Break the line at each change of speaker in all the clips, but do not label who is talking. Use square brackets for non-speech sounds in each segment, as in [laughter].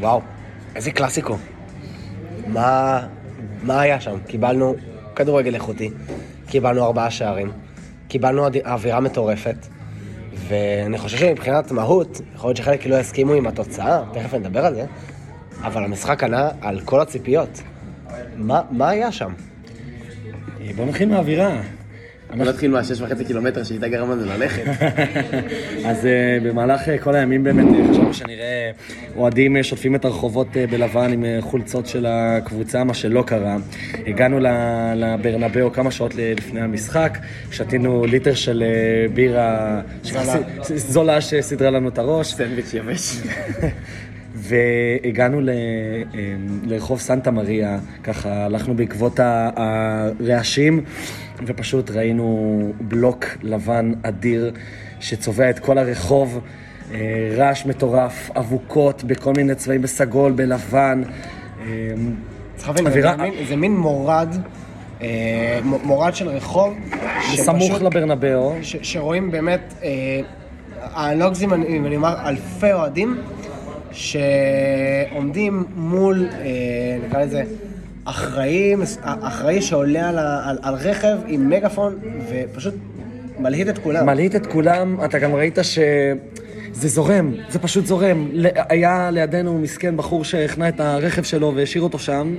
וואו, איזה קלאסיקו. מה, מה היה שם? קיבלנו כדורגל איכותי, קיבלנו ארבעה שערים, קיבלנו אווירה מטורפת, ואני חושב שמבחינת מהות, יכול להיות שחלק לא יסכימו עם התוצאה, תכף נדבר על זה, אבל המשחק ענה על כל הציפיות. מה, מה היה שם?
בוא נתחיל מהאווירה.
בוא נתחיל מהשש וחצי קילומטר שהייתה גרמה לנו ללכת. [laughs]
אז uh, במהלך uh, כל הימים באמת uh, חשבנו שנראה אוהדים שוטפים את הרחובות בלבן עם חולצות של הקבוצה, מה שלא קרה. הגענו לברנבאו כמה שעות לפני המשחק, שתינו ליטר של בירה
זולה.
שסידרה לנו את הראש.
סנדוויץ' יבש. [laughs]
והגענו ל, לרחוב סנטה מריה, ככה הלכנו בעקבות הרעשים, ופשוט ראינו בלוק לבן אדיר שצובע את כל הרחוב, אה, רעש מטורף, אבוקות בכל מיני צבעים, בסגול, בלבן.
צריך להבין, זה
אווירה-
מין- זה מין מורד, אה, מורד של רחוב. שפשוט-
לברנבאו.
ש- שרואים באמת, אה, אני לא אגזים אם אני אומר אלפי אוהדים שעומדים מול, אה, נקרא לזה, אחראי, אחראי שעולה על, על, על רכב עם מגאפון ופשוט מלהיט את כולם.
מלהיט את כולם, אתה גם ראית ש... זה זורם, זה פשוט זורם. היה לידינו מסכן בחור שהחנה את הרכב שלו והשאיר אותו שם.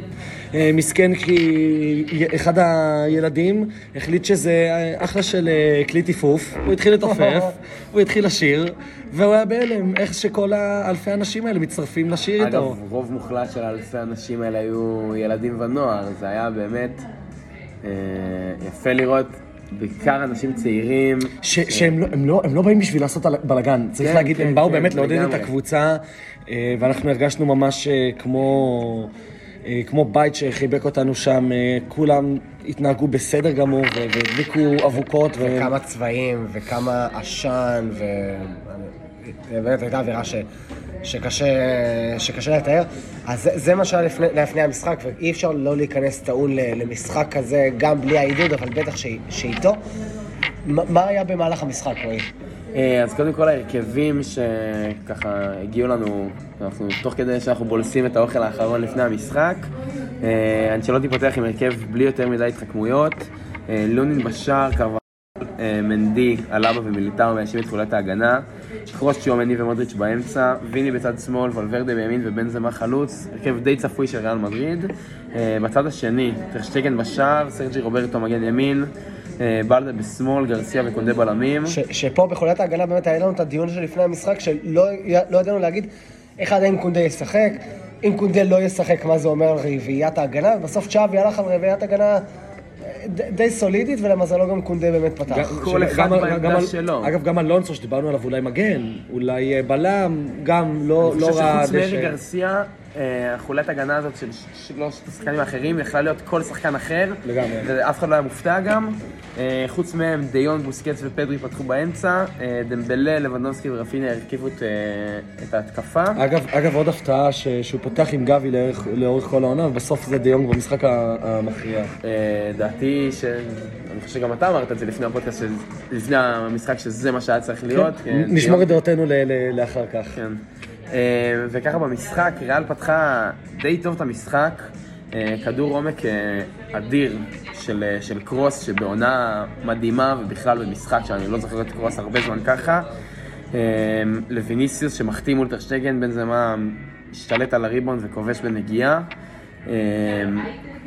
אה, מסכן כי אחד הילדים החליט שזה אה, אחלה של אה, כלי טיפוף. הוא התחיל לתופף, [laughs] הוא התחיל לשיר, והוא היה בהלם איך שכל האלפי האנשים האלה מצטרפים לשיר איתו.
אגב, רוב מוחלט של אלפי האנשים האלה היו ילדים ונוער, זה היה באמת אה, יפה לראות בעיקר אנשים צעירים.
ש- שהם לא, הם לא, הם לא באים בשביל לעשות בלאגן, צריך
כן,
להגיד,
כן,
הם באו
כן,
באמת לעודד את. הקבוצה, אה, ואנחנו הרגשנו ממש אה, כמו, אה, כמו בית שחיבק אותנו שם, כולם התנהגו בסדר גמור, והדליקו אבוקות, ו...
וכמה צבעים, וכמה עשן, ו... באמת הייתה אווירה ש... שקשה, שקשה לתאר. אז זה, זה מה שהיה לפני, לפני המשחק, ואי אפשר לא להיכנס טעון למשחק כזה, גם בלי העידוד, אבל בטח ש... שאיתו. מה מה היה במהלך המשחק, רועי?
אה, אז קודם כל ההרכבים שככה הגיעו לנו, אנחנו תוך כדי שאנחנו בולסים את האוכל האחרון לפני המשחק. אה, אנצ'לוטי פותח עם הרכב בלי יותר מדי התחכמויות. אה, לונין בשער, קרבל, מנדי, אלאבה ומיליטאו מאיישים את חוליית ההגנה. קרוס צ'ואמני ומודריץ' באמצע. ויני בצד שמאל, ולוורדה בימין ובנזמה חלוץ. הרכב די צפוי של ריאל מדריד. אה, בצד השני, טרשטגן בשער, סרג'י רוברטו מגן ימין. אה, בלדה בשמאל, גרסיה וקונדה בלמים.
ש, שפה בחוליית ההגנה באמת היה לנו את הדיון של לפני המשחק, שלא לא ידענו להגיד, אחד, האם קונדה ישחק, אם קונדה לא ישחק, מה זה אומר על רביעיית ההגנה, ובסוף צ'אבי הלך על רביעיית הגנה די סולידית, ולמזלו גם קונדה באמת פתח.
כל אחד בעמדה שלו.
אגב, גם אלונסו שדיברנו עליו אולי מגן, אולי אה, בלם, גם לא
אני
לא
חושב
רע
שחוץ מארי. גרסיה, החולת הגנה הזאת של שלושת השחקנים האחרים יכלה להיות כל שחקן אחר.
לגמרי.
ואף אחד לא היה מופתע גם. אה, חוץ מהם, דיון, בוסקץ ופדרי פתחו באמצע. אה, דמבלה, לבנדובסקי ורפיניה הרכיבו את, אה, את ההתקפה.
אגב, אגב, עוד הפתעה ש- שהוא פותח עם גבי לאורך, לאורך כל העונה, ובסוף זה דיונג במשחק המכריע.
אה, דעתי ש... אני חושב שגם אתה אמרת את זה לפני הפודקאסט, לפני המשחק, שזה מה שהיה צריך להיות.
כן,
כן,
נשמור
דיון-
את דעותינו לאחר כך.
כן. אה, וככה במשחק, ריאל פתחה די טוב את המשחק. אה, כדור עומק אה, אדיר של, של קרוס, שבעונה מדהימה, ובכלל במשחק שאני לא זוכר את קרוס הרבה זמן ככה. לויניסיוס שמחטיא מול טרשטגן, בן זמה השתלט על הריבון וכובש בנגיעה.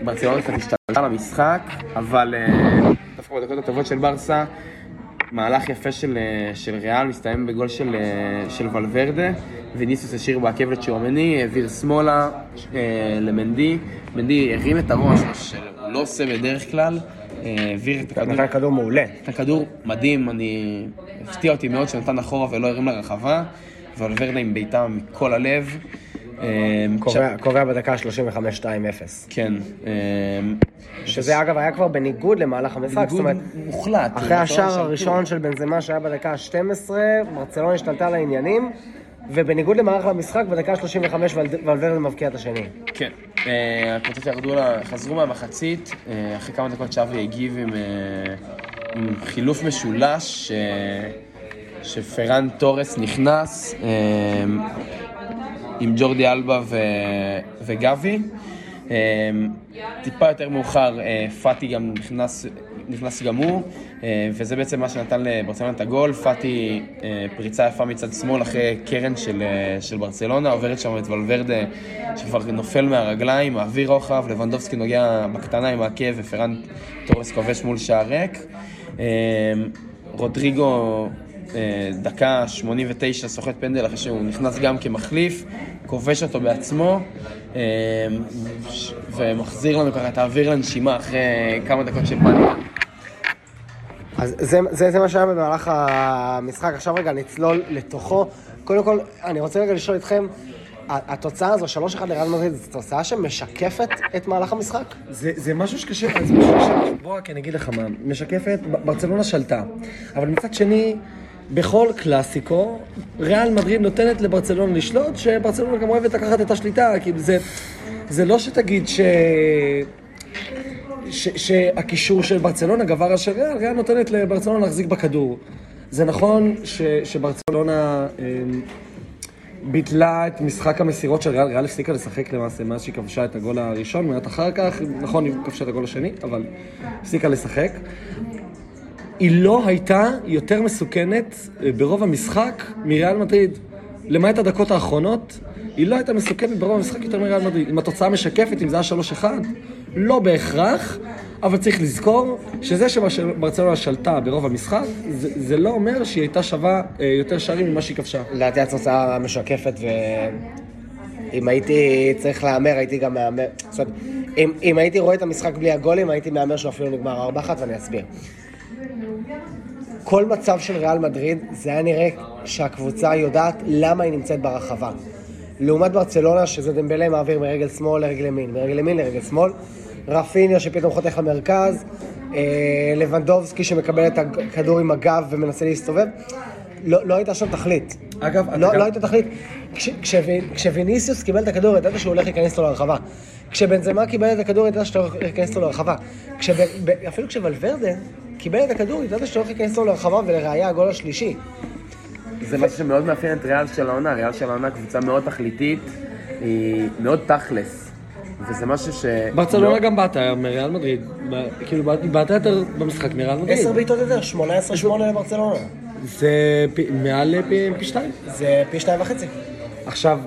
ברצלונה קצת השתלטה על המשחק, אבל דווקא בדקות הטובות של ברסה, מהלך יפה של, אה, של ריאל מסתיים בגול של, אה, של ולוורדה, וניסוס השאיר בעקב לצ'יומני, העביר שמאלה אה, למנדי, מנדי הרים את הראש, מה שהוא לא עושה בדרך כלל, העביר את הכדור,
נתן כדור מעולה.
את הכדור מדהים, אני... הפתיע אותי מאוד שנתן אחורה ולא הרים לרחבה, ולוורדה עם בעיטה מכל הלב. אה,
קובע- בדקה 35-2-0.
כן. אה,
שזה אגב היה כבר בניגוד למהלך המשחק, זאת
בניגוד
אומרת,
מוחלט.
אחרי השער
שלטו.
הראשון של בנזמה שהיה בדקה ה-12, ברצלונה השתלטה על העניינים, ובניגוד למערך המשחק, בדקה ה-35 ולוורדה מבקיע את השני.
כן. אה, הקבוצות ירדו, לה- חזרו מהמחצית, אה, אחרי כמה דקות שווי הגיב עם, אה, עם חילוף משולש, שפרן תורס נכנס. עם ג'ורדי אלבה ו... וגבי. אה, טיפה יותר מאוחר, אה, פאטי גם נכנס, נכנס גם הוא, אה, וזה בעצם מה שנתן לברצלונה את הגול. פאטי פריצה יפה מצד שמאל אחרי קרן של, של ברצלונה, עוברת שם את ולוורדה שכבר נופל מהרגליים, מעביר רוחב, לבנדובסקי נוגע בקטנה עם העקב ופרן תורס כובש מול שער ריק. רודריגו דקה 89 סוחט פנדל אחרי שהוא נכנס גם כמחליף, כובש אותו בעצמו ש- ומחזיר לנו ככה את האוויר לנשימה אחרי כמה דקות של פאניקה.
אז זה, זה, זה מה שהיה במהלך המשחק. עכשיו רגע נצלול לתוכו. קודם כל, אני רוצה רגע לשאול אתכם, התוצאה הזו, 3-1 לריאל מדריד, זו תוצאה שמשקפת את מהלך המשחק?
זה, זה משהו שקשה, זה משהו שקשה. בוא רק אני אגיד לך מה, משקפת, ברצלונה שלטה. אבל מצד שני, בכל קלאסיקו, ריאל מדריד נותנת לברצלונה לשלוט, שברצלונה גם אוהבת לקחת את השליטה, כאילו זה, זה לא שתגיד ש... ש, שהקישור של ברצלונה גבר של ריאל, ריאל נותנת לברצלונה להחזיק בכדור. זה נכון ש, שברצלונה אה, ביטלה את משחק המסירות של ריאל, ריאל הפסיקה לשחק למעשה מאז שהיא כבשה את הגול הראשון, מעט אחר כך, נכון, היא כבשה את הגול השני, אבל הפסיקה לשחק. היא לא הייתה יותר מסוכנת אה, ברוב המשחק מריאל מדריד. למעט הדקות האחרונות, היא לא הייתה מסוכנת ברוב המשחק יותר מריאל מדריד. אם התוצאה משקפת, אם זה היה 3-1, לא בהכרח, אבל צריך לזכור שזה שברצלונה שלטה ברוב המשחק, זה, זה לא אומר שהיא הייתה שווה אה, יותר שערים ממה שהיא כבשה.
לדעתי התוצאה משקפת, ואם הייתי צריך להמר, הייתי גם מהמר... זאת אומרת, אם, אם הייתי רואה את המשחק בלי הגולים, הייתי מהמר שהוא אפילו נגמר 4-1, ואני אסביר. כל מצב של ריאל מדריד, זה היה נראה שהקבוצה יודעת למה היא נמצאת ברחבה. לעומת ברצלונה, שזה דמבלה מעביר מרגל שמאל לרגל ימין, מרגל ימין לרגל שמאל, רפיניה שפתאום חותך למרכז, אה, לבנדובסקי שמקבל את הכדור עם הגב ומנסה להסתובב. לא, לא הייתה שם תכלית.
אגב,
לא,
גם-
לא הייתה תכלית. כש, כשוויניסיוס קיבל את הכדור, ידעת שהוא הולך להיכנס לו לרחבה. כשבנזמה קיבל את הכדור, ידעת שאתה הולך להיכנס לו לרחבה. כשב, ב, אפילו כשוולברדה קיבל את הכדור, ידעת שאתה הולך להיכנס לו לרחבה, ולראיה הגול השלישי.
זה משהו שמאוד מאפיין את ריאל של העונה, ריאל של העונה קבוצה מאוד תכליתית, היא מאוד תכלס. וזה משהו ש...
ברצלונה
לא-
גם בעטה מריאל מדריד, כאילו בעטה יותר במשחק מריאל מדריד.
עשר בעיטות יותר, 18-8 לברצלונה.
זה פי- מעל פי, פי שתיים.
זה פי שתיים וחצי.
עכשיו,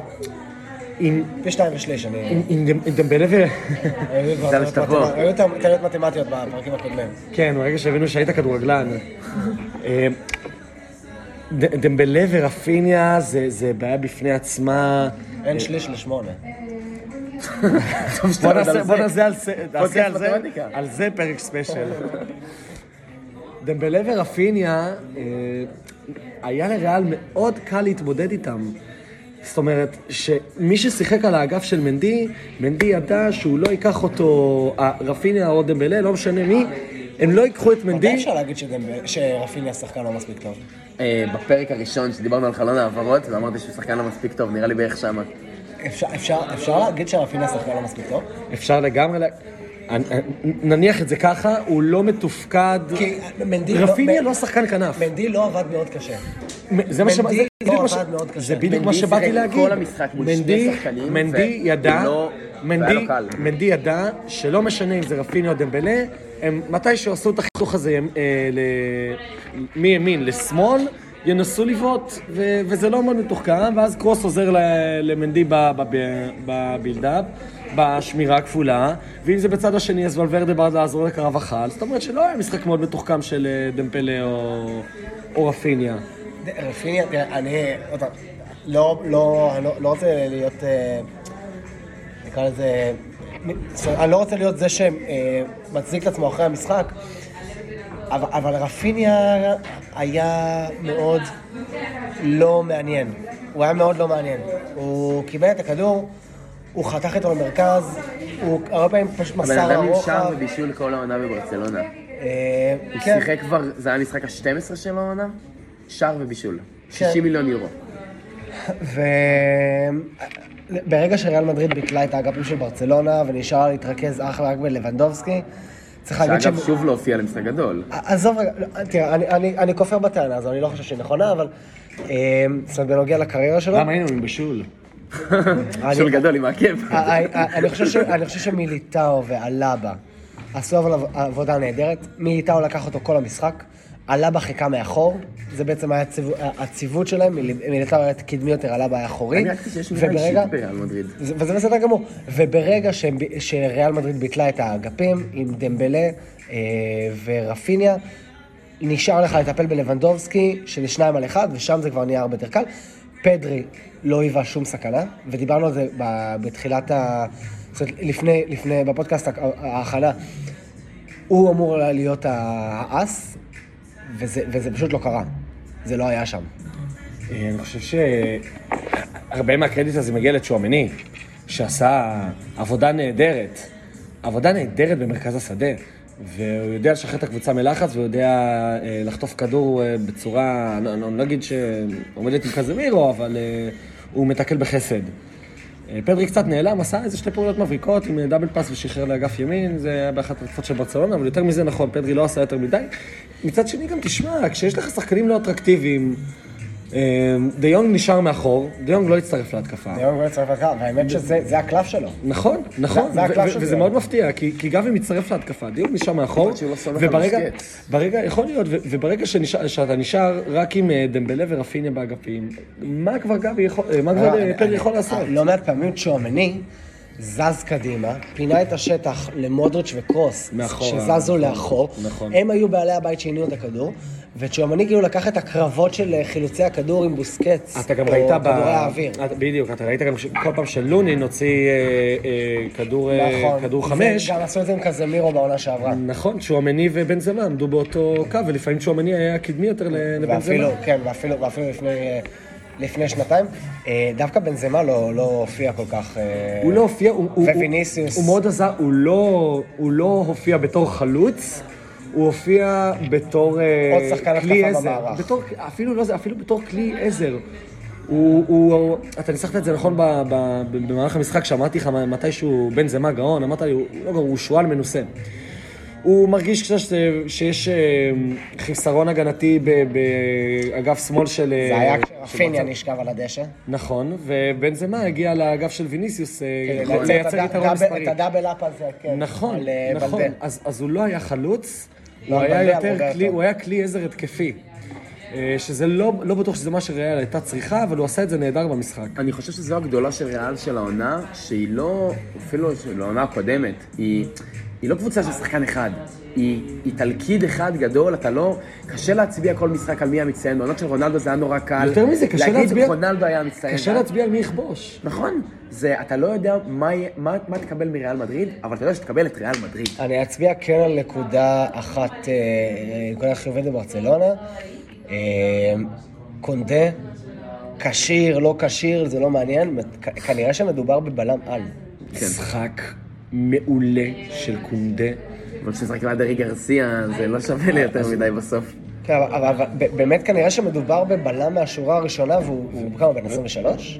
עם,
פי שתיים ושליש, אני...
עם דמבלה ו...
היו טעויות מתמטיות בפרקים הקודמים.
כן, ברגע שהבינו שהיית כדורגלן. אה, דמבלה ורפיניה זה, בעיה בפני עצמה.
אין שליש לשמונה. [laughs]
בוא נעשה. על זה פרק ספיישל. דמבלה ורפיניה, אה, היה לריאל מאוד קל להתמודד איתם. זאת אומרת, שמי ששיחק על האגף של מנדי, מנדי ידע שהוא לא ייקח אותו, אה, רפיניה או דמבלה, לא משנה מי, הם לא ייקחו את
מתי
מנדי.
אפשר להגיד שרפיניה שחקן לא מספיק טוב?
אה, בפרק הראשון שדיברנו על חלון העברות, ואמרתי שהוא שחקן לא מספיק טוב, נראה לי בערך שמה.
אפשר- אפשר אפשר להגיד שרפיניה שחקן לא מספיק טוב?
אפשר לגמרי, נניח את זה ככה, הוא לא מתופקד.
כי מנדי...
רפיניה
מ-
לא שחקן כנף.
מנדי לא עבד מאוד קשה.
זה מה ש-
מנדי לא
בדיוק מה ש-
עבד מאוד קשה.
זה בדיוק מה
מנדי
שבאתי
שיחק
להגיד.
כל המשחק מול שני
מנדי-
שחקנים,
מנדי ידע,
ולא-
מנדי- ידע שלא משנה אם זה רפיני או דמבלה, הם מתישהו עשו את החיתוך הזה אה, מימין לשמאל, ינסו לבעוט, ו- וזה לא מאוד מתוחכם, ואז קרוס עוזר למנדי בבילדאפ. בשמירה הכפולה, ואם זה בצד השני, אז ולוורדה בא לעזור לקרבחל, זאת אומרת שלא היה משחק מאוד מתוחכם של אה, דמפלה או, או רפיניה.
רפיניה, תראה, אני... לא, לא, לא, לא רוצה להיות... אה, נקרא לזה... אני לא רוצה להיות זה שמצדיק את עצמו אחרי המשחק, אבל, אבל רפיניה היה מאוד לא מעניין. הוא היה מאוד לא מעניין. הוא קיבל את הכדור, הוא חתך איתו למרכז, הוא הרבה פעמים פשוט
הבן
מסר
אדם עם שער
לרוחב.
ובישול כל העונה בברצלונה.
אה,
הוא
כן.
שיחק כבר, זה היה המשחק ה-12 שלו העונה? שער ובישול.
כן.
60 מיליון יורו.
וברגע שריאל מדריד ביטלה את האגפים של ברצלונה ונשאר לה להתרכז אך ורק בלבנדובסקי, צריך להגיד
שאגב, שוב לא הופיע למשחק גדול.
עזוב רגע, תראה, אני, אני, אני כופר בטענה הזו, אני לא חושב שהיא נכונה, אבל... אה, זאת אומרת, בנוגע לקריירה שלו...
למה היינו עם בישול? [laughs]
אני-
שול גדול עם העקב.
אני חושב ש- שמיליטאו ועלאבה עשו עבודה נהדרת. מיליטאו לקח אותו כל המשחק, עלאבה חיכה מאחור, זה בעצם היה הציוו- הציוות שלהם, מיל- מיליטאו היה קדמי יותר, עלאבה היה אחורי.
אני ראיתי שיש מילה אישית בריאל מדריד.
זה- וזה בסדר גמור. וברגע שהם- שריאל מדריד ביטלה את האגפים עם דמבלה אה, ורפיניה, נשאר לך לטפל בלבנדובסקי, של שניים על אחד, ושם זה כבר נהיה הרבה יותר קל. פדרי לא היווה שום סכנה, ודיברנו על זה ב- בתחילת ה... זאת אומרת, לפני, לפני, בפודקאסט ההכנה. הוא אמור להיות האס, וזה, וזה פשוט לא קרה. זה לא היה שם.
אה, אני חושב שהרבה מהקרדיט הזה מגיע לצ'ואמני, שעשה עבודה נהדרת. עבודה נהדרת במרכז השדה. והוא יודע לשחרר את הקבוצה מלחץ, והוא יודע אה, לחטוף כדור אה, בצורה, אני לא נגיד שעומדת עם קזמירו, אבל אה, הוא מתקל בחסד. אה, פדרי קצת נעלם, עשה איזה שתי פעולות מבריקות עם אה, דאבל פאס ושחרר לאגף ימין, זה היה באחת התקופות של ברצלונה, אבל יותר מזה נכון, פדרי לא עשה יותר מדי. מצד שני גם תשמע, כשיש לך שחקנים לא אטרקטיביים, אה, דיונג נשאר מאחור, דיונג לא הצטרף להתקפה.
היום כבר צריך לקחת, והאמת שזה זה הקלף שלו.
נכון, נכון, וזה. מאוד מפתיע, כי, גבי מצטרף להתקפה, דיונג נשאר מאחור,
לא
וברגע, יכול להיות, וברגע שאתה נשאר רק עם אה, דמבלה ורפיניה באגפים, מה כבר גבי יכול, אה, מה כבר
לא,
אה, פדרי
אני-
יכול לעשות?
לא מעט פעמים צ'ואמני זז קדימה, פינה את השטח למודריץ' וקרוס,
מאחורה,
שזזו לאחור.
נכון.
הם היו בעלי הבית שהניעו את הכדור, וצ'ואמני כאילו לקח את הקרבות של אה, חילוצי הכדור עם בוסקץ.
אתה גם
או
ראית ב...
כדורי האוויר.
אתה- בדיוק, אתה ראית גם שכל פעם שלונין הוציא אה, אה, כדור, אה,
נכון.
חמש,
גם עשו את זה עם קזמירו בעונה שעברה.
נכון, צ'ואמני ובנזמה עמדו באותו קו, ולפעמים צ'ואמני היה קדמי יותר ל-
ואפילו,
לבנזמה.
כן, ואפילו, לפני, אה, לפני שנתיים. אה, דווקא בנזמה לא, לא הופיע כל כך... אה,
הוא לא הופיע, הוא, הוא,
וויניסיוס.
הוא, הוא מאוד עזר, הוא לא, הוא לא הופיע בתור חלוץ, הוא הופיע בתור אה,
עוד שחקן
כלי עזר.
במערך.
בתור, אפילו לא זה, אפילו בתור כלי עזר. הוא, הוא, אתה ניסחת את זה נכון ב, ב, במהלך המשחק, שאמרתי לך מתישהו בן זמה גאון, אמרת לי, הוא לא גאון, הוא שועל מנוסה. הוא מרגיש קצת ש- שיש אה, חיסרון הגנתי באגף שמאל של... אה,
זה היה כשרפיניה. נשכב על הדשא.
נכון, ובנזמה הגיע לאגף של ויניסיוס יכול
לייצר
יתרון מספרי.
את הדאבל אפ הזה, כן.
נכון, נכון. אז, אז הוא לא היה חלוץ, הוא היה יותר כלי. הוא היה כלי עזר התקפי. אה, שזה לא, לא בטוח שזה מה שריאל הייתה צריכה, אבל הוא עשה את זה נהדר במשחק.
אני חושב שזו הגדולה של ריאל של העונה, שהיא לא, אפילו של העונה הקודמת, היא, היא לא קבוצה של שחקן אחד. היא, היא תלכיד אחד גדול, אתה לא... קשה להצביע כל משחק על מי המצטיין. בעונות של רונלדו זה היה נורא קל.
יותר מזה, קשה
להגיד
להצביע-
רונלדו היה המצטיין.
קשה להצביע על מי יכבוש.
נכון. זה, אתה לא יודע מה, מה, מה תקבל מריאל מדריד, אבל אתה יודע שתקבל את ריאל מדריד.
אני אצביע כן על נקודה אחת, אה, נקודה חיובית בברצלונה. אה, קונדה, כשיר, לא כשיר, זה לא מעניין. כנראה שמדובר בבלם על.
כן.
משחק מעולה של קונדה.
אבל כשנשחק עם אדרי גרסיה, זה לא שווה לי יותר מדי בסוף.
כן, אבל, באמת כנראה שמדובר בבלם מהשורה הראשונה, והוא כמה, בן 23?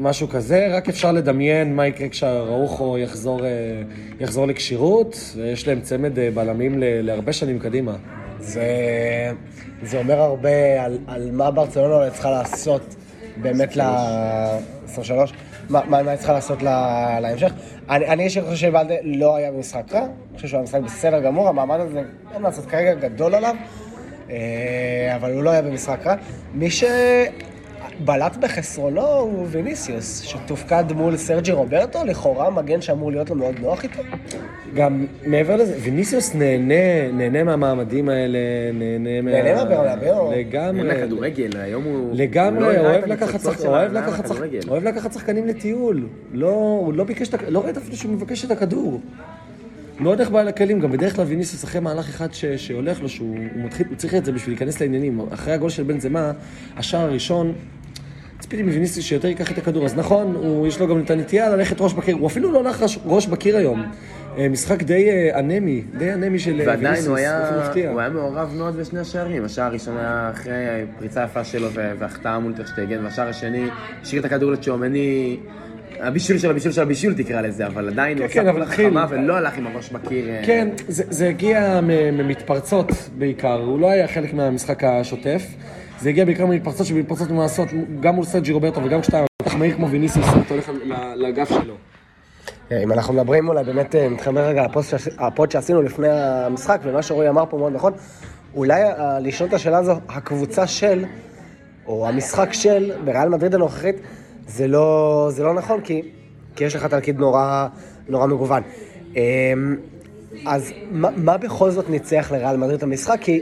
משהו כזה, רק אפשר לדמיין מה יקרה כשהראוכו יחזור, אה, יחזור לכשירות, ויש להם צמד אה, בלמים להרבה שנים קדימה.
זה, זה אומר הרבה על, על מה ברצלונה צריכה לעשות באמת ל... 23? מה, מה מה היא צריכה לעשות ל, להמשך? אני, אני אישית חושב שבלדה לא היה במשחק רע, אני חושב שהוא היה משחק בסדר גמור, המעמד הזה, אין מה לעשות, כרגע גדול עליו, אה, אבל הוא לא היה במשחק רע. מי שבלט בחסרונו הוא ויניסיוס, שתופקד מול סרג'י רוברטו, לכאורה מגן שאמור להיות לו מאוד נוח איתו.
גם מעבר לזה, ויניסיוס נהנה, נהנה מהמעמדים האלה, נהנה מה...
נהנה מהברנבאו.
לגמרי.
אין לכדורגל, היום הוא...
לגמרי,
הוא לא הראה
אוהב לקחת, שחקנים לטיול. לא, הוא לא ביקש את הכ... לא ראית אפילו שהוא מבקש את הכדור. מאוד נחבא על הכלים, גם בדרך כלל ויניסיוס אחרי מהלך אחד ש... שהולך לו, שהוא הוא מתחיל, הוא צריך את זה בשביל להיכנס לעניינים. אחרי הגול של בן זמה, השער הראשון, ציפיתי מוויניסיוס שיותר ייקח את הכדור. אז נכון, הוא, יש לו גם את הנטייה ללכת ראש בקיר, הוא אפילו לא הלך ראש- ראש בקיר היום. אה, משחק די אה, אנמי, די אנמי של אה,
ועדיין
ויניסיוס,
הוא היה. הוא היה מעורב מאוד בשני השערים. השער הראשון היה אחרי פריצה יפה שלו והחטאה מול טרשטגן, והשער השני השאיר את הכדור לצ'ואמני, הבישול של הבישול של הבישול תקרא לזה, אבל עדיין הוא
כן,
עשה
אבל
פעולה
התחיל.
חכמה ולא הלך עם הראש בקיר.
כן, זה, הגיע ממתפרצות בעיקר, הוא לא היה חלק מהמשחק השוטף. זה הגיע בעיקר ממתפרצות שבמתפרצות מעשות, גם מול סרג'י רוברטו וגם כשאתה בטח מהיר כמו ויניסיוס, אתה הולך לאגף שלו.
אם אנחנו מדברים אולי באמת, אה, נתחבר רגע הפוד שעשינו לפני המשחק, ומה שרועי אמר פה מאוד נכון, אולי אה, לשאול את השאלה הזו, הקבוצה של, או המשחק של, בריאל מדריד הנוכחית, זה לא, זה לא נכון, כי, כי יש לך תלכיד נורא, נורא מגוון. אה, אז מה, מה בכל זאת ניצח לריאל מדריד את המשחק? כי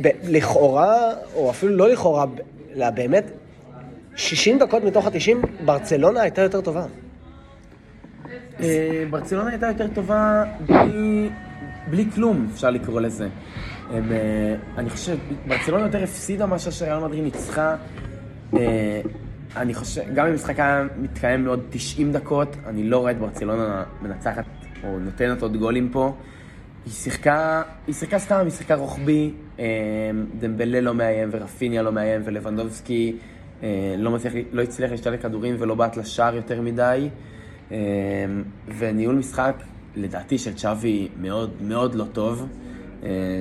ב- לכאורה, או אפילו לא לכאורה, אלא באמת, 60 דקות מתוך ה-90, ברצלונה הייתה יותר טובה.
אה, ברצלונה הייתה יותר טובה בלי, בלי כלום, אפשר לקרוא לזה. הם, אה, אני חושב, ברצלונה יותר הפסידה מאשר שריאל מדריד ניצחה. אה, אני חושב, גם אם המשחק היה מתקיים בעוד 90 דקות, אני לא רואה את ברצלונה מנצחת או נותנת עוד גולים פה. היא שיחקה, היא שיחקה סתם, היא שיחקה רוחבי, אה, דמבלה לא מאיים ורפיניה לא מאיים ולבנדובסקי אה, לא, מצליח, לא הצליח להשתלט כדורים ולא בעט לשער יותר מדי. אה, וניהול משחק, לדעתי, של צ'אבי מאוד מאוד לא טוב.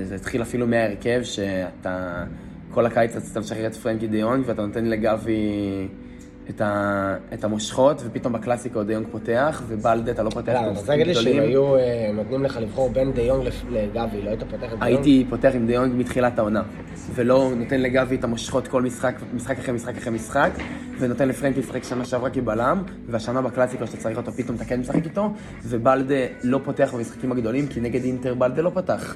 זה התחיל אפילו מההרכב, שאתה כל הקיץ רצית לשחרר את פרנקי דיונג ואתה נותן לגבי את, ה, את המושכות, ופתאום בקלאסיקו דיונג פותח, ובלדה אתה לא פותח
אתה רוצה
במשחקים
להגיד לי שאם
גדולים.
היו אה, נותנים לך לבחור בין דה יונג לגבי, לא היית פותח את דה יונג?
הייתי פותח עם דיונג מתחילת העונה, ולא נותן לגבי את המושכות כל משחק, משחק אחרי משחק אחרי משחק, ונותן לפרנקי לשחק שנה שעברה כבלם, והשנה בקלאסיקו שאתה צריך אותו פתאום אתה כן משחק איתו, ובלדה לא פותח במשחקים הגדולים, כי נגד אינטר בלדה לא פתח.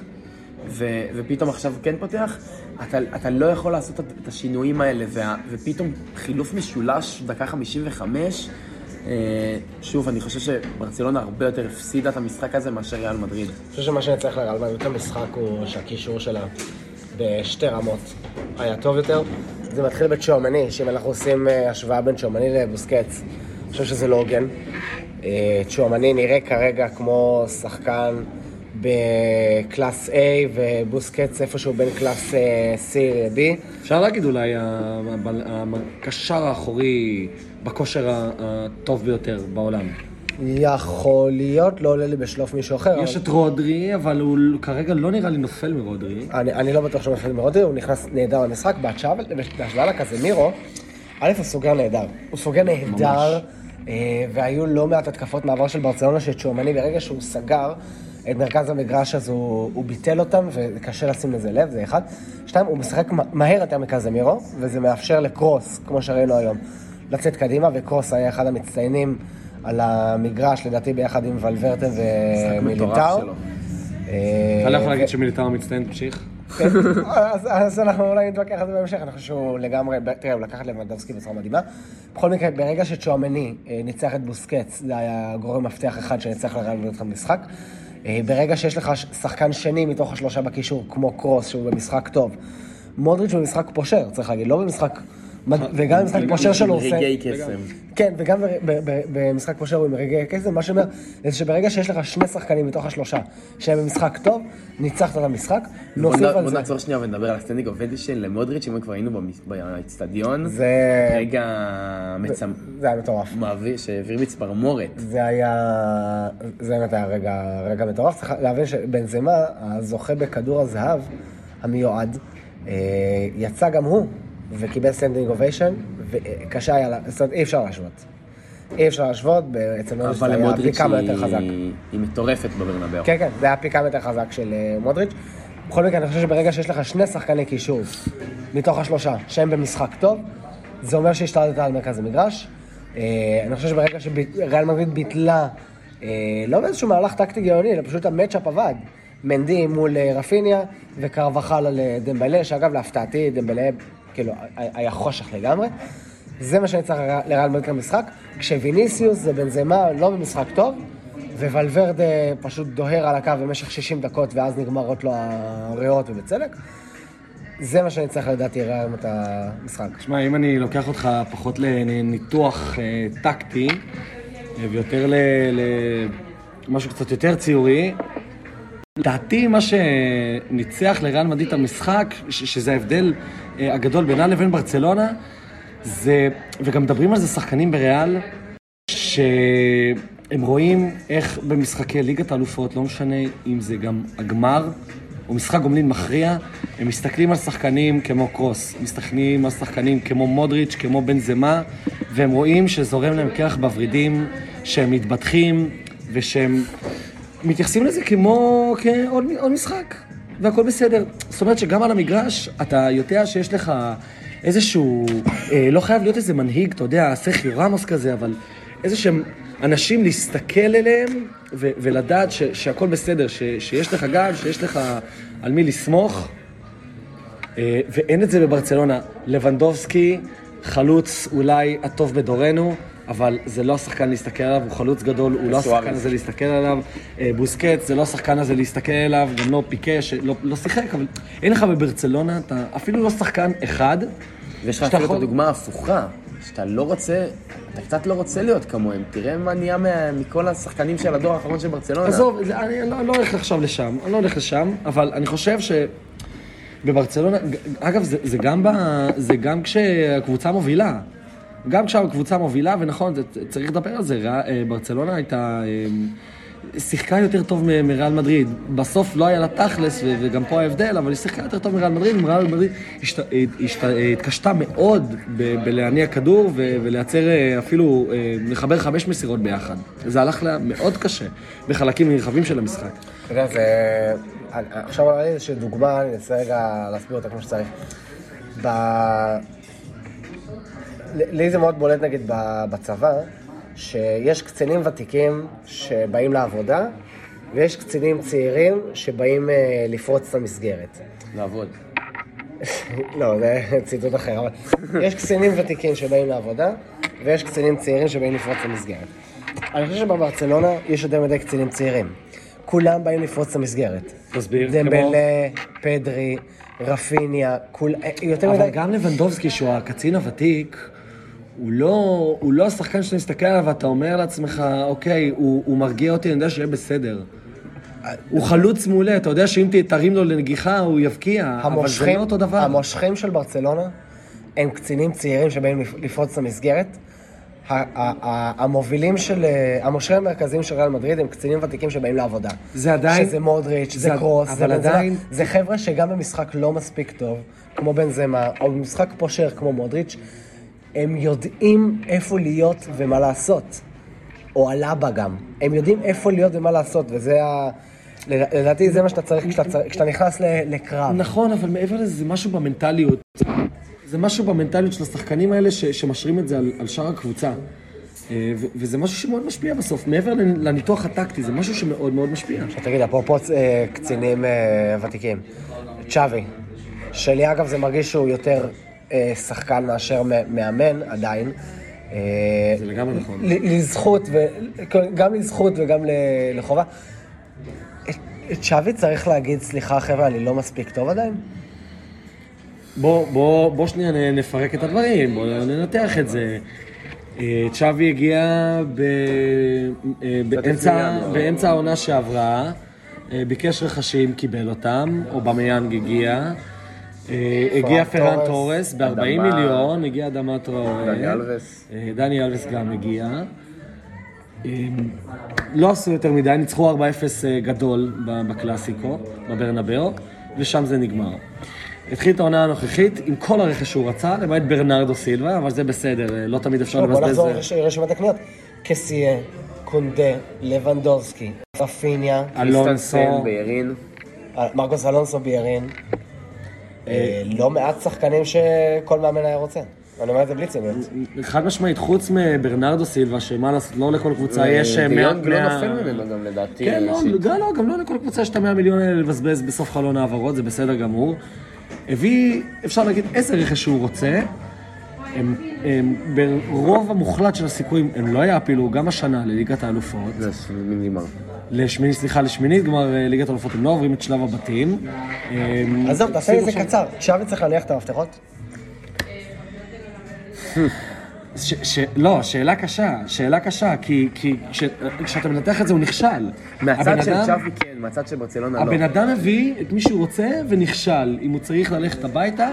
ו- ופתאום עכשיו כן פותח, אתה, אתה לא יכול לעשות את- את השינויים האלה, וה- ופתאום חילוף משולש, דקה 55, אה, שוב, אני חושב שברצלונה הרבה יותר הפסידה את המשחק הזה מאשר ריאל מדריד.
אני חושב שמה שנצטרך לריאל מדריד את המשחק הוא שהקישור שלה בשתי רמות היה טוב יותר. זה מתחיל בצ'ואמני, שאם אנחנו עושים אה, השוואה בין צ'ואמני לבוסקץ, אני חושב שזה לא הוגן. אה, צ'ואמני נראה כרגע כמו שחקן ב class A ובוסקץ איפשהו בין class אה, C ל-B.
אפשר להגיד אולי הקשר האחורי בכושר הטוב ביותר בעולם.
יכול להיות, לא עולה לי בשלוף מישהו אחר.
יש
אבל-
את רודרי, אבל הוא כרגע לא נראה לי נופל מרודרי.
אני, אני לא בטוח שהוא נופל מרודרי, הוא נכנס נהדר למשחק, בהשוואה לקזמירו, א', הוא סוגר נהדר. הוא סוגר נהדר, אה, והיו לא מעט התקפות מעבר של ברצלונה שצ'ואמני, ברגע שהוא סגר את מרכז המגרש אז הוא, הוא ביטל אותם, וקשה לשים לזה לב, זה אחד. שתיים, הוא משחק מה- מהר יותר מקזמירו, וזה מאפשר לקרוס, כמו שראינו היום, לצאת קדימה, וקרוס היה אחד המצטיינים על המגרש, לדעתי ביחד עם ולוורטה ומיליטאו. אה,
אתה לא יכול להגיד שמיליטאו מצטיין, תמשיך.
כן, אז, אז אנחנו אולי נתווכח על זה בהמשך, אני חושב שהוא לגמרי, תראה, הוא לקח את לבנדובסקי בצורה מדהימה. בכל מקרה, ברגע שצ'ואמני אה, ניצח את בוסקץ, זה היה גורם מפתח אחד שניצח מדריד את המשחק. אה, ברגע שיש לך שחקן שני מתוך השלושה בקישור, כמו קרוס, שהוא במשחק טוב, מודריץ' במשחק פושר, צריך להגיד, לא במשחק... מד- וגם במשחק פושר שלו הוא עושה...
רגעי קסם.
כן, וגם במשחק פושר הוא עם רגעי קסם, מה שאומר, זה שברגע שיש לך שני שחקנים מתוך השלושה שהם במשחק טוב, ניצחת את המשחק,
בוא
נוסיף על
בוא
זה.
נעצור שנייה ונדבר על ה standing ovation למודריץ', אם כבר היינו באצטדיון.
זה...
רגע מצמ...
זה היה מטורף.
מעביר, שהעביר מצמרמורת.
זה היה... זה באמת היה רגע, מטורף. צריך להבין שבנזמה, הזוכה בכדור הזהב המיועד, אה, יצא גם הוא וקיבל standing ovation, וקשה היה, זאת אומרת, אי אפשר להשוות. אי אפשר להשוות, אצל מודריץ' זה
אבל
היה פי כמה יותר חזק.
היא היא מטורפת בברנבאו.
כן, כן, זה היה פי כמה יותר חזק של אה, מודריץ'. בכל מקרה, אני חושב שברגע שיש לך שני שחקני קישור מתוך השלושה שהם במשחק טוב, זה אומר שהשתלטת על מרכז המגרש. אה, אני חושב שברגע שריאל מדריד ביטלה, אה, לא באיזשהו מהלך טקטי גאוני, אלא פשוט המצ'אפ עבד. מנדי מול רפיניה וקרבחל על דמבלה, שאגב, להפתעתי, דמבלה, כאילו, היה- חושך לגמרי. זה מה שאני צריך לריאל מדריד למשחק, כשוויניסיוס זה בנזמה לא במשחק טוב, ווולברדה פשוט דוהר על הקו במשך 60 דקות ואז נגמרות לו הריאות ובצדק. זה מה שאני צריך לדעתי לראות את המשחק.
תשמע, אם אני לוקח אותך פחות לניתוח אה, טקטי, אה, ויותר למשהו קצת יותר ציורי, לדעתי מה שניצח לריאל מדריד את המשחק, שזה ההבדל הגדול בינה לבין ברצלונה, זה, וגם מדברים על זה שחקנים בריאל, שהם רואים איך במשחקי ליגת האלופות, לא משנה אם זה גם הגמר, הוא משחק גומלין מכריע. הם מסתכלים על שחקנים כמו קרוס, מסתכלים על שחקנים כמו מודריץ', כמו בן זמה, והם רואים שזורם להם קרח בוורידים, שהם מתבטחים, ושהם מתייחסים לזה כמו כעוד עוד משחק, והכל בסדר. זאת אומרת שגם על המגרש, אתה יודע שיש לך איזשהו, אה, לא חייב להיות איזה מנהיג, אתה יודע, סכיו רמוס כזה, אבל איזה שהם אנשים להסתכל אליהם ו- ולדעת ש- שהכל בסדר, ש- שיש לך גב, שיש לך על מי לסמוך, אה, ואין את זה בברצלונה. לבנדובסקי, חלוץ אולי הטוב בדורנו, אבל זה לא השחקן להסתכל עליו, הוא חלוץ גדול, הוא לא. השחקן הזה להסתכל עליו. אה, בוסקט, זה לא השחקן הזה להסתכל עליו, גם לא פיקה, שלא לא שיחק, אבל אין לך בברצלונה, אתה אפילו לא שחקן אחד.
ויש לך אפילו את הדוגמה ההפוכה, שאתה לא רוצה, אתה קצת לא רוצה להיות כמוהם. תראה מה נהיה מכל השחקנים של הדור האחרון של ברצלונה.
עזוב, זה, אני לא, לא הולך עכשיו לשם, אני לא הולך לשם, אבל אני חושב שבברצלונה, אגב, זה, זה, גם ב, זה גם כשהקבוצה מובילה. גם כשהקבוצה מובילה, ונכון, זה, צריך לדבר על זה, אה, ברצלונה הייתה... אה, שיחקה יותר טוב מריאל מדריד. בסוף לא היה לה תכלס, וגם פה ההבדל, אבל היא שיחקה יותר טוב מריאל מדריד, וריאל מדריד השת- השת- התקשתה מאוד ב- בלהניע כדור ו- ולייצר אה, אפילו, אה, לחבר חמש מסירות ביחד. זה הלך לה מאוד קשה בחלקים נרחבים של המשחק.
אתה יודע, זה... עכשיו עלה לי איזושהי דוגמה, אני אנסה רגע להסביר אותה כמו שצריך. ב... לי זה מאוד בולט נגיד ב- בצבא, שיש קצינים ותיקים שבאים לעבודה, ויש קצינים צעירים שבאים אה, לפרוץ את המסגרת.
לעבוד. [laughs]
לא, זה ציטוט אחר, אבל יש קצינים ותיקים שבאים לעבודה, ויש קצינים צעירים שבאים לפרוץ את המסגרת. אני חושב שבברצלונה יש יותר מדי קצינים צעירים. כולם באים לפרוץ את המסגרת.
תסביר,
דמבלה, פדרי, רפיניה, כול... אה, יותר
אבל
מדי...
גם לבנדובסקי, שהוא הקצין הוותיק, הוא לא, הוא לא השחקן שאתה מסתכל עליו ואתה אומר לעצמך, אוקיי, הוא, הוא מרגיע אותי, אני יודע שיהיה בסדר. הוא חלוץ מעולה, אתה יודע שאם תרים לו לנגיחה, הוא יבקיע, אבל זה לא אותו דבר.
המושכים של ברצלונה הם קצינים צעירים שבאים לפ- לפרוץ את המסגרת. המובילים של... אה, המושכים המרכזיים של ריאל מדריד הם קצינים ותיקים שבאים לעבודה.
זה עדיין-
שזה מודריץ', זה,
זה-
קרוס,
אבל
זה.
עדיין-
זה חבר'ה שגם במשחק לא מספיק טוב, כמו בנזמה, או במשחק פושר כמו מודריץ', הם יודעים איפה להיות ומה לעשות. או הלבה גם. הם יודעים איפה להיות ומה לעשות, וזה ה... לדעתי זה מה שאתה צריך כשאתה, נכנס לקרב.
נכון, אבל מעבר לזה, זה משהו במנטליות. זה משהו במנטליות של השחקנים האלה ש, שמשרים את זה על, על שאר הקבוצה. אה, ו- וזה משהו שמאוד משפיע בסוף. מעבר לנ- לניתוח הטקטי, זה משהו שמאוד מאוד משפיע.
עכשיו תגיד, אפרופו אה, קצינים אה, ותיקים, צ'אבי, שלי אגב זה מרגיש שהוא יותר שחקן מאשר מאמן עדיין. אה,
זה לגמרי נכון.
לזכות, ו- גם לזכות וגם לחובה. את- צ'אבי צריך להגיד, סליחה חבר'ה, אני לא מספיק טוב עדיין?
בוא, בוא, בוא שנייה נפרק את הדברים, בוא ננתח את זה. אה, צ'אבי הגיע ב, אה, באמצע, העונה שעברה, אה, ביקש רכשים, קיבל אותם, אובמיאנג הגיע. אה, הגיע פרן
טורס
ב-40
אדמה.
מיליון, הגיע אדמה טראורי.
דני אלווס.
אה, דני אלווס גם הגיע. אה, לא עשו יותר מדי, ניצחו 4-0 אה, גדול בקלאסיקו, בברנבאו, ושם זה נגמר. התחיל את העונה הנוכחית עם כל הרכש שהוא רצה, למעט ברנרדו סילבה, אבל זה בסדר, לא תמיד אפשר
בוא
לבזבז...
נחזור
אה,
לרש- לרשימת הקניות. קסיה, קונדה, לבנדובסקי, רפיניה,
אלונסו,
בירין.
מרקוס אלונסו ביארין. אה, לא מעט שחקנים שכל מאמן היה רוצה. אני אומר את זה בלי ציניות.
חד משמעית, חוץ מברנרדו סילבה, שמה לעשות, לא לכל קבוצה יש... אה, מאה-
ויונג לא נופל ממנו גם לדעתי.
כן, לא. גם לא, גם לא לכל קבוצה יש את המאה מיליון האלה לבזבז בסוף חלון העברות, זה בסדר גמור. הביא, אפשר להגיד, איזה רכש שהוא רוצה. הם, הם, ברוב המוחלט של הסיכויים, הם לא יעפילו גם השנה לליגת האלופות.
זה מין גמר.
לשמינית, סליחה, לשמינית גמר אה, ליגת האלופות, הם לא עוברים את שלב הבתים. הם-
עזוב, תעשה לי את זה
עכשיו-
קצר. שווי צריך להניח את המפתחות?
ש, ש, לא, שאלה קשה, שאלה קשה, כי, כי כש, כשאתה מנתח את זה הוא נכשל.
מהצד של צ'אבי כן, מהצד של ברצלונה לא.
הבן אדם מביא את מי שהוא רוצה ונכשל. אם הוא צריך ללכת הביתה,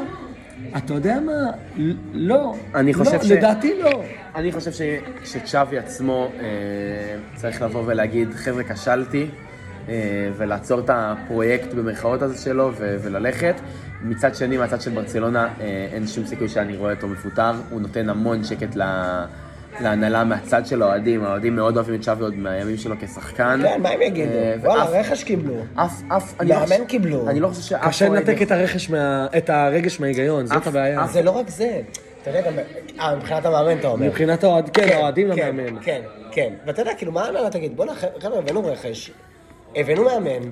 אתה יודע מה? לא.
אני חושב
לא,
ש-
לדעתי לא.
אני חושב ש- שצ'אבי עצמו אה, צריך לבוא ולהגיד, חבר'ה, כשלתי, אה, ולעצור את הפרויקט במרכאות הזה שלו ו- וללכת. מצד שני, מהצד של ברצלונה, אה, אין שום סיכוי שאני רואה אותו מפוטר. הוא נותן המון שקט ל- להנהלה מהצד של האוהדים. האוהדים מאוד אוהבים את שווי עוד מהימים שלו כשחקן.
כן, מה הם יגידו?
אה,
וואלה, רכש קיבלו.
אף, אף, אני לא
מאמן
חושב-
קיבלו.
אני לא חושב שאף
קשה לנתק את הרכש מה... את הרגש מההיגיון, זאת הבעיה.
זה לא רק זה. אתה יודע, גם... אה, מבחינת המאמן אתה אומר.
מבחינת האוהד, כן, האוהדים
כן,
למאמן.
כן, כן. ואתה יודע, כאילו, מה ההנהלה תגיד? בוא'נה, חבר'ה, הבאנו רכש, הבאנו מאמן,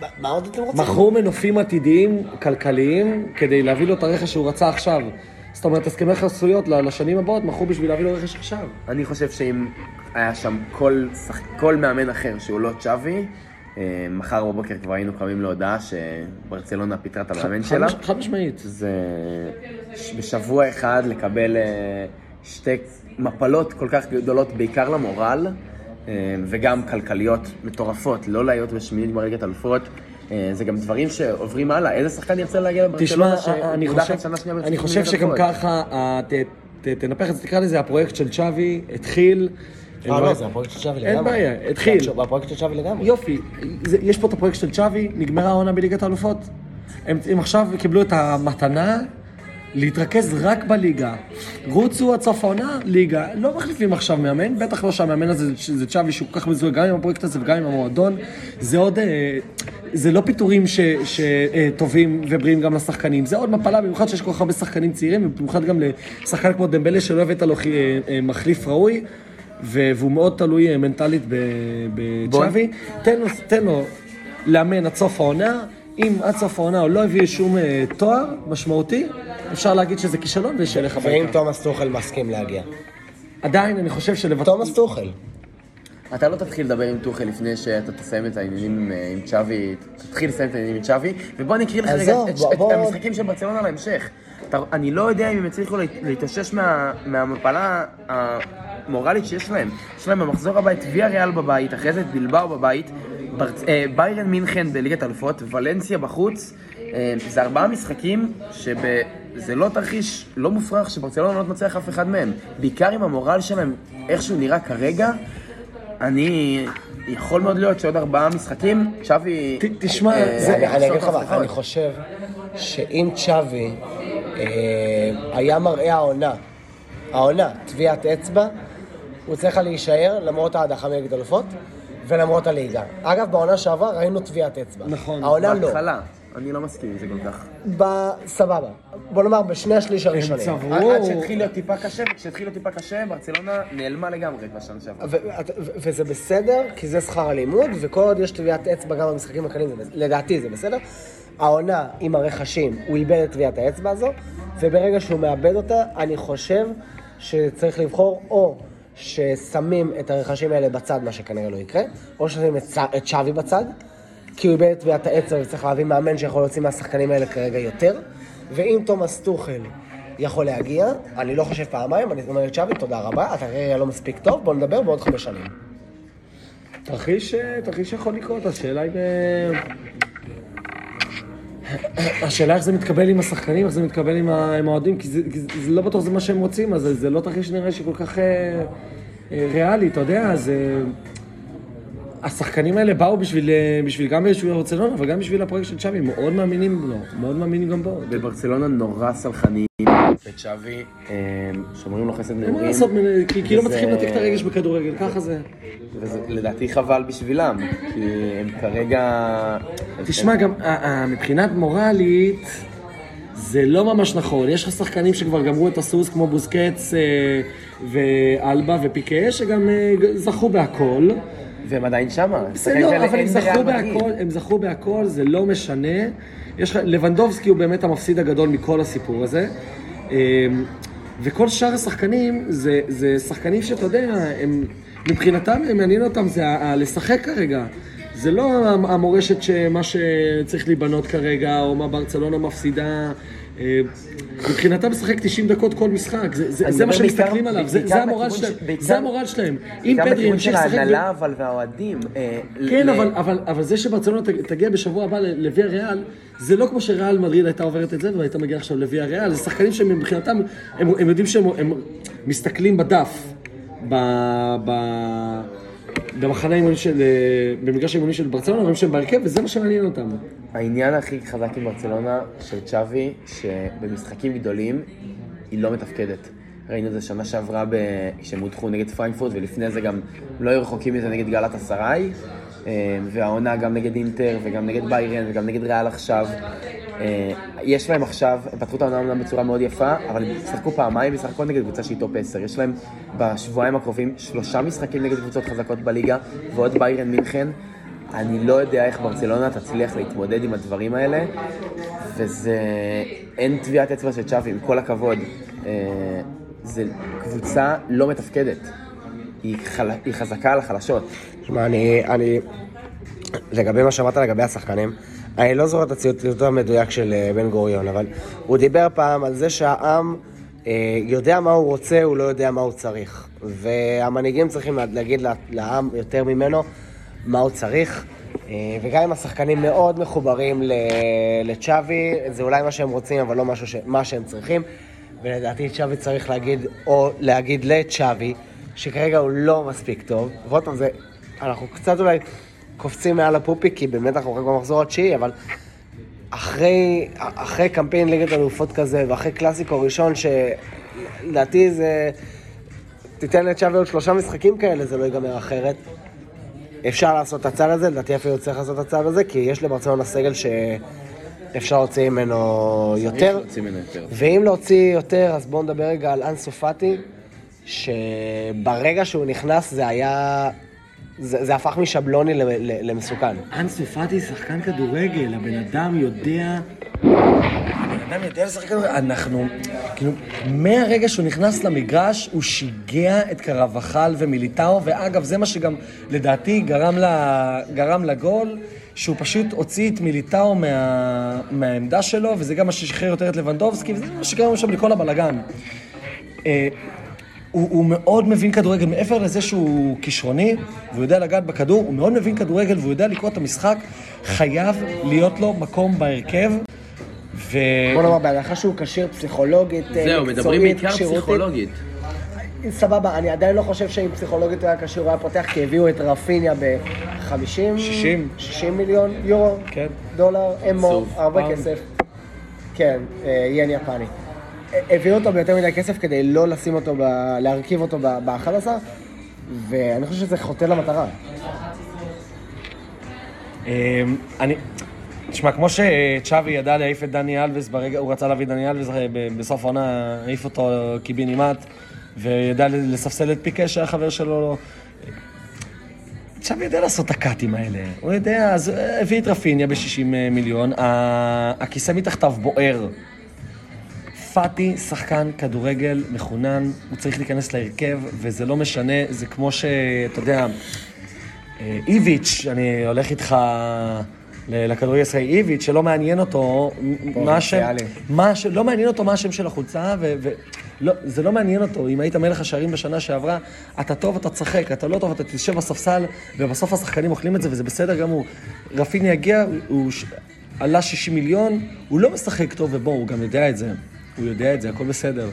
מה- מה עוד אתם רוצים?
מכרו מנופים עתידיים, כלכליים, כדי להביא לו את הרכש שהוא רצה עכשיו. זאת אומרת, הסכמי חסויות לשנים הבאות מכרו בשביל להביא לו רכש עכשיו.
אני חושב שאם היה שם כל, שח... כל מאמן אחר שהוא לא צ'אבי, אה, מחר בבוקר כבר היינו קמים להודעה שברצלונה פיטרה את המאמן
חד
שלה.
חד משמעית.
זה ש- בשבוע אחד לקבל אה, שתי מפלות כל כך גדולות, בעיקר למורל, אה, וגם כלכליות מטורפות, לא להיות בשמינית ברגת אלופות. אה, זה גם דברים שעוברים הלאה. איזה שחקן ירצה להגיע
תשמע,
לברצלונה
אני
שמודחת
חושב,
שנה שנייה
אני חושב שגם? ככה, ה- ת- ת- תנפח את זה, תקרא לזה, הפרויקט של צ'אבי התחיל.
אה, לא, זה הפרויקט של שווי לגמרי.
אין בעיה, התחיל.
הפרויקט של שווי לגמרי.
יופי, זה, יש פה את הפרויקט של צ'אבי, נגמרה העונה בליגת האלופות. הם, הם עכשיו קיבלו את המתנה להתרכז רק בליגה. רוצו העונה, ליגה. לא מחליפים עכשיו מאמן, בטח לא שהמאמן הזה זה צ'אבי שהוא כל כך מזוהה גם עם הפרויקט הזה וגם עם המועדון. זה עוד, אה, זה לא פיטורים שטובים ובריאים גם לשחקנים, זה עוד מפלה, במיוחד שיש כל כך הרבה שחקנים צעירים, ובמיוחד גם לשחקן כמו דמבלה שלא הבאת לו אה, אה, מחליף ראוי. והוא מאוד תלוי אה, מנטלית בצ'אבי. תן לו, תן לו לאמן עד סוף העונה. אם עד סוף העונה הוא לא הביא שום אה, תואר משמעותי, אפשר להגיד שזה כישלון ושילך
ואם
הביתה.
תומאס טוחל מסכים להגיע.
עדיין, אני חושב שלבטל...
תומאס טוחל.
אתה לא תתחיל לדבר עם טוחל לפני שאתה תסיים את העניינים עם, אה, עם צ'אבי, תתחיל לסיים את העניינים עם צ'אבי, ובוא אני אקריא לך רגע
עזוב,
את,
בוא-
את,
בוא-
את המשחקים של ברצלונה להמשך. אתה, אני לא יודע אם הם יצליחו להת- להתאושש מה, מהמפלה המורלית שיש להם. יש להם במחזור הבא את ויה ריאל בבית, אחרי זה את בלבאו בבית, ברצ... אה, ביירן מינכן בליגת אלופות, ולנסיה בחוץ. אה, זה ארבעה משחקים שזה לא תרחיש לא מופרך שברצלונה לא תנצח אף אחד מהם. בעיקר עם המורל שלהם, איך שהוא נראה כרגע. אני... יכול מאוד להיות שעוד ארבעה משחקים.
ת- תשמע,
אה,
זה-
אני אני אגיד לך מה. אני חושב שאם צ'אבי אה, היה מראה העונה, העונה, טביעת אצבע, הוא צריך להישאר למרות ההדחה מנגד אלופות ולמרות הליגה. אגב, בעונה שעברה ראינו טביעת אצבע.
נכון,
העונה לא.
בהתחלה. אני לא מסכים עם זה כל כך.
בסבבה. בוא נאמר, בשני השליש הראשונים.
צברו-
עד שהתחיל להיות טיפה קשה, וכשהתחיל להיות טיפה קשה, ברצלונה נעלמה לגמרי בשנה שעברה.
ו- ו- וזה בסדר, כי זה שכר הלימוד, וכל עוד יש טביעת אצבע גם במשחקים הקלים, לדעתי זה בסדר. העונה עם הרכשים, הוא איבד את טביעת האצבע הזו, וברגע שהוא מאבד אותה, אני חושב שצריך לבחור או ששמים את הרכשים האלה בצד, מה שכנראה לא יקרה, או ששמים את, את שווי בצד, כי הוא איבד את טביעת האצבע וצריך להביא מאמן שיכול להוציא מהשחקנים האלה כרגע יותר, ואם תומאס טוחל יכול להגיע, אני לא חושב פעמיים, אני אומר צ'אבי, תודה רבה, אתה כרגע לא מספיק טוב, בוא נדבר בעוד חמש שנים.
תרחיש, אה, תרחיש יכול לקרות, השאלה היא... השאלה איך זה מתקבל עם השחקנים, איך זה מתקבל עם האוהדים, כי זה, זה, לא בטוח זה מה שהם רוצים, אז זה, לא תרחיש שנראה שכל כך אה, אה, ריאלי, אתה יודע, זה... השחקנים האלה באו בשביל, אה, בשביל גם בשביל ברצלונה וגם בשביל הפרויקט של צ'אבי, מאוד מאמינים לו, מאוד מאמינים גם בו.
בברצלונה נורא סלחניים. וצ'אבי, אה, שומרים לו חסד
אין מה
נעורים.
לעשות, כי, לא מצליחים לנתק את הרגש בכדורגל, ככה זה.
וזה לדעתי חבל בשבילם, כי הם כרגע...
תשמע, גם אה, אה, מבחינת מורלית, זה לא ממש נכון. יש לך שחקנים שכבר גמרו את הסוס, כמו בוסקץ אה, ואלבה ופיקה, שגם זכו בהכל.
והם עדיין שמה. השחקנים
לא, אבל הם זכו. בהכל, הם זכו בהכל, זה לא משנה. יש לך, לבנדובסקי הוא באמת המפסיד הגדול מכל הסיפור הזה. אה, וכל שאר השחקנים, זה, זה שחקנים שאתה יודע, הם, מבחינתם, הם מעניין אותם, זה ה- ה- לשחק כרגע. זה לא המורשת שמה שצריך להיבנות כרגע, או מה ברצלונה מפסידה. מבחינתם לשחק 90 דקות כל משחק, זה, זה,
אני
זה מה שמסתכלים עליו, זה, המורל
בכיוון
שלהם,
ש- בעיקר-
זה המורל שלהם. אם פדרי
בכיוון
ימשיך
של
לשחק... ב-
ההנהלה אבל והאוהדים. אה,
כן,
ל-
אבל, אבל, אבל זה שברצלונה תגיע בשבוע הבא לוויה ריאל, זה לא כמו שריאל מדריד הייתה עוברת את זה והייתה מגיעה עכשיו לוויה ריאל, זה שחקנים שמבחינתם, הם, הם יודעים שהם הם מסתכלים בדף, ב, ב, במחנה אימונים של... אה, במגרש האימונים של ברצלונה, רואים שהם בהרכב, וזה מה שמעניין אותם.
העניין הכי חזק עם ברצלונה של צ'אבי, שבמשחקים גדולים היא לא מתפקדת. ראינו את זה שנה שעברה ב... כשהם הודחו נגד פרנקפורט, ולפני זה גם לא היו רחוקים מזה נגד גלת אסריי, אה, והעונה גם נגד אינטר, וגם נגד ביירן, וגם נגד ריאל עכשיו. אה, יש להם עכשיו, הם פתחו את העונה אומנם בצורה מאוד יפה, אבל הם שיחקו פעמיים בסך הכל נגד קבוצה שהיא top 10. יש להם בשבועיים הקרובים שלושה משחקים נגד קבוצות חזקות בליגה, ועוד ביירן מינכן. אני לא יודע איך ברצלונה תצליח להתמודד עם הדברים האלה, וזה... אין טביעת אצבע של צ'אבי, עם כל הכבוד. אה, זה קבוצה לא מתפקדת. היא, חל... היא חזקה על החלשות.
שמע, אני, אני... לגבי מה שאמרת לגבי השחקנים, אני לא זוכר את הציוט יותר מדויק של אה, בן גוריון, אבל הוא דיבר פעם על זה שהעם אה, יודע מה הוא רוצה, הוא לא יודע מה הוא צריך. והמנהיגים צריכים להגיד לעם יותר ממנו מה הוא צריך. אה, וגם אם השחקנים מאוד מחוברים לצ'אבי, זה אולי מה שהם רוצים, אבל לא משהו ש... מה שהם צריכים. ולדעתי צ'אבי צריך להגיד, או להגיד לצ'אבי, שכרגע הוא לא מספיק טוב. ועוד פעם, זה, אנחנו קצת אולי קופצים מעל הפופי, כי באמת אנחנו רק במחזור התשיעי, אבל אחרי, אחרי קמפיין ליגת אלופות כזה, ואחרי קלאסיקו ראשון, שלדעתי זה... תיתן לצ'אבי עוד שלושה משחקים כאלה, זה לא ייגמר אחרת. אפשר לעשות את הצד הזה, לדעתי אפילו צריך לעשות את הצד הזה, כי יש לברצלונה סגל שאפשר להוציא ממנו יותר. ואם להוציא יותר, אז בואו נדבר רגע על אנסו פאטי, שברגע שהוא נכנס זה היה... זה, זה הפך משבלוני למסוכן.
אנסו פאטי שחקן כדורגל, הבן אדם יודע... הבן אדם יודע לשחק כדורגל. אנחנו, כאילו, מהרגע שהוא נכנס למגרש, הוא שיגע את קרבחל ומיליטאו, ואגב, זה מה שגם לדעתי גרם, לה, גרם לגול. שהוא פשוט הוציא את מיליטאו מה, מהעמדה שלו, וזה גם מה ששחרר יותר את לבנדובסקי, וזה מה שגרם שם לכל הבלאגן. הוא, הוא מאוד מבין כדורגל, מעבר לזה שהוא כישרוני, והוא יודע לגעת בכדור, הוא מאוד מבין כדורגל והוא יודע לקרוא את המשחק, חייב להיות לו מקום בהרכב.
ו... בוא נאמר, בהנחה שהוא כשיר פסיכולוגית,
אה, זהו, מדברים בעיקר פסיכולוגית.
סבבה, אני עדיין לא חושב שאם פסיכולוגית היה כשיר הוא היה פותח, כי הביאו את רפיניה ב-50... 60. 60 מיליון יורו, כן. דולר, אמו, הרבה כסף. כן, אה, ין יפני. הביאו אותו ביותר מדי כסף כדי לא לשים אותו, ב... להרכיב אותו ב-11, ואני חושב שזה חוטא למטרה.
אמ, אני... תשמע, כמו שצ'אבי ידע להעיף את דני אלווס ברגע, הוא רצה להביא דני אלווס, אה, בסוף העונה העיף אותו קיבינימט, וידע לספסל את פיקה שהיה חבר שלו. צ'אבי יודע לעשות את הקאטים האלה, הוא יודע, אז הביא את רפיניה ב-60 מיליון, הכיסא מתחתיו בוער. פאטי, שחקן כדורגל מחונן, הוא צריך להיכנס להרכב, וזה לא משנה, זה כמו שאתה יודע, אה, איביץ', אני הולך איתך לכדורגל הישראלי, איביץ', שלא מעניין אותו מה השם, מה, לא מעניין אותו מה השם של החולצה, ולא, זה לא מעניין אותו. אם היית מלך השערים בשנה שעברה, אתה טוב, אתה תשחק, אתה לא טוב, אתה תשב בספסל, ובסוף השחקנים אוכלים את זה, וזה בסדר גמור. רפיני יגיע, הוא עלה 60 מיליון, הוא לא משחק טוב, ובואו, הוא גם יודע את זה. הוא יודע את זה, הכל בסדר.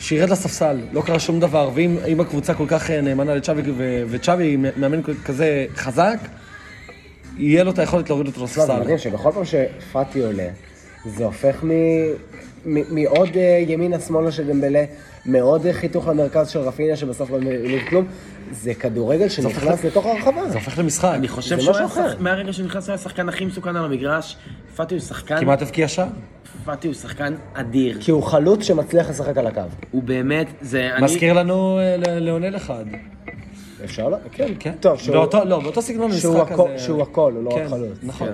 שירד לספסל, לא קרה שום דבר, ואם הקבוצה כל כך אה, נאמנה לצ'אבי, וצ'אבי מאמן כזה חזק, יהיה לו את היכולת להוריד אותו לספסל.
זה מדהים שבכל פעם שפאטי עולה, זה הופך מעוד אה, ימינה-שמאלה של דמבלה, מעוד חיתוך למרכז של רפיניה, שבסוף לא מבין כלום. זה כדורגל שנכנס לתוך הרחבה.
זה הופך למשחק.
אני חושב שהוא היה, מהרגע שהוא נכנס, היה השחקן הכי מסוכן על המגרש. פאטי הוא שחקן...
כמעט הבקיע שער.
פאטי הוא שחקן אדיר.
כי הוא חלוץ שמצליח לשחק על הקו.
הוא באמת, זה...
מזכיר לנו אה, לאונל אחד.
אפשר? כן.
כן. טוב, שהוא... לא, באותו סגנון משחק
כזה. שהוא הכל, הוא לא
כן,
רק חלוץ.
נכון.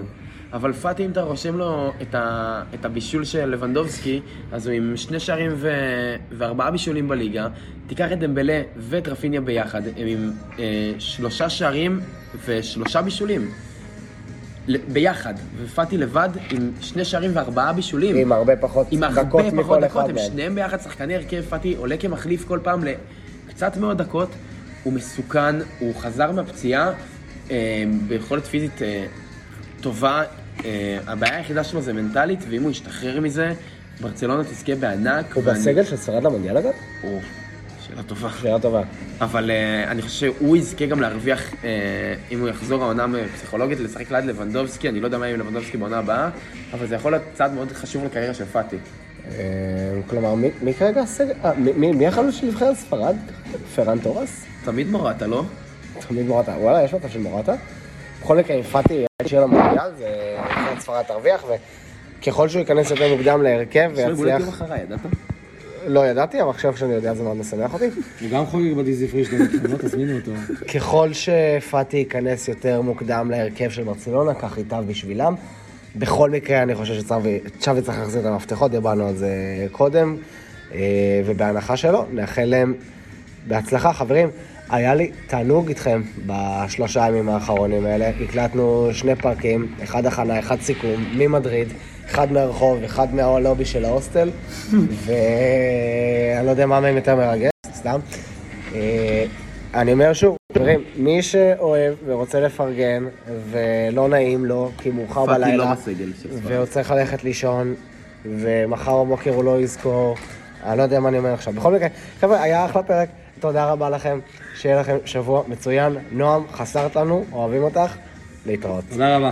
אבל פאטי, אם אתה רושם לו את, ה, את הבישול של לבנדובסקי, אז הוא עם שני שערים ו, וארבעה בישולים בליגה. תיקח את דמבלה ואת רפיניה ביחד, הם עם אה, שלושה שערים ושלושה בישולים. ביחד, ופאטי לבד עם שני שערים וארבעה בישולים.
עם הרבה פחות
עם דקות הרבה פחות דקות, הם שניהם ביחד שחקני הרכב, פאטי עולה כמחליף כל פעם לקצת מאוד דקות. הוא מסוכן, הוא חזר מהפציעה אה, ביכולת פיזית אה, טובה. אה, הבעיה היחידה שלו זה מנטלית, ואם הוא ישתחרר מזה, ברצלונה תזכה בענק.
הוא ואני... בסגל של שרד למונדיאל אגב?
הוא... שאלה טובה.
שאלה טובה.
אבל uh, אני חושב שהוא יזכה גם להרוויח, uh, אם הוא יחזור העונה פסיכולוגית, לשחק ליד לבנדובסקי, אני לא יודע מה יהיה עם לבנדובסקי בעונה הבאה, אבל זה יכול להיות צעד מאוד חשוב לקריירה של פאטי.
כלומר, מי- כרגע הסגל? מי- החלוץ של נבחרת ספרד? פרן תורס?
תמיד מורטה, לא?
תמיד מורטה. וואלה, יש מצב של מורטה. בכל מקרה, פאטי ישאיר למונדיאל, זה נבחרת ספרד תרוויח, וככל שהוא ייכנס יותר מוקדם להרכב
יש לו
ויצליח...
אחריי, ידעת?
לא ידעתי, אבל עכשיו שאני יודע זה מאוד משמח אותי.
הוא גם חוגג בדיזי פרישדן, [laughs] לא תזמינו אותו.
ככל שפאטי ייכנס יותר מוקדם להרכב של ברצלונה, כך ייטב בשבילם. בכל מקרה, אני חושב שצ'אבי צ'אבי צריך להחזיר את המפתחות, דיברנו על זה קודם, אה, ובהנחה שלו, נאחל להם בהצלחה. חברים, היה לי תענוג איתכם בשלושה הימים האחרונים האלה. הקלטנו שני פרקים, אחד הכנה, אחד סיכום, ממדריד, אחד מהרחוב, אחד מהלובי של ההוסטל, [laughs] ואני לא יודע מה מהם יותר מרגש, סתם. אה, אני אומר שוב, חברים, מי שאוהב ורוצה לפרגן ולא נעים לו, כי מאוחר בלילה,
לא.
והוא צריך ללכת לישון, ומחר בבוקר הוא לא יזכור, אני לא יודע מה אני אומר עכשיו. בכל מקרה, חבר'ה, היה אחלה פרק, תודה רבה לכם, שיהיה לכם שבוע מצוין. נועם, חסרת לנו, אוהבים אותך, להתראות.
תודה רבה.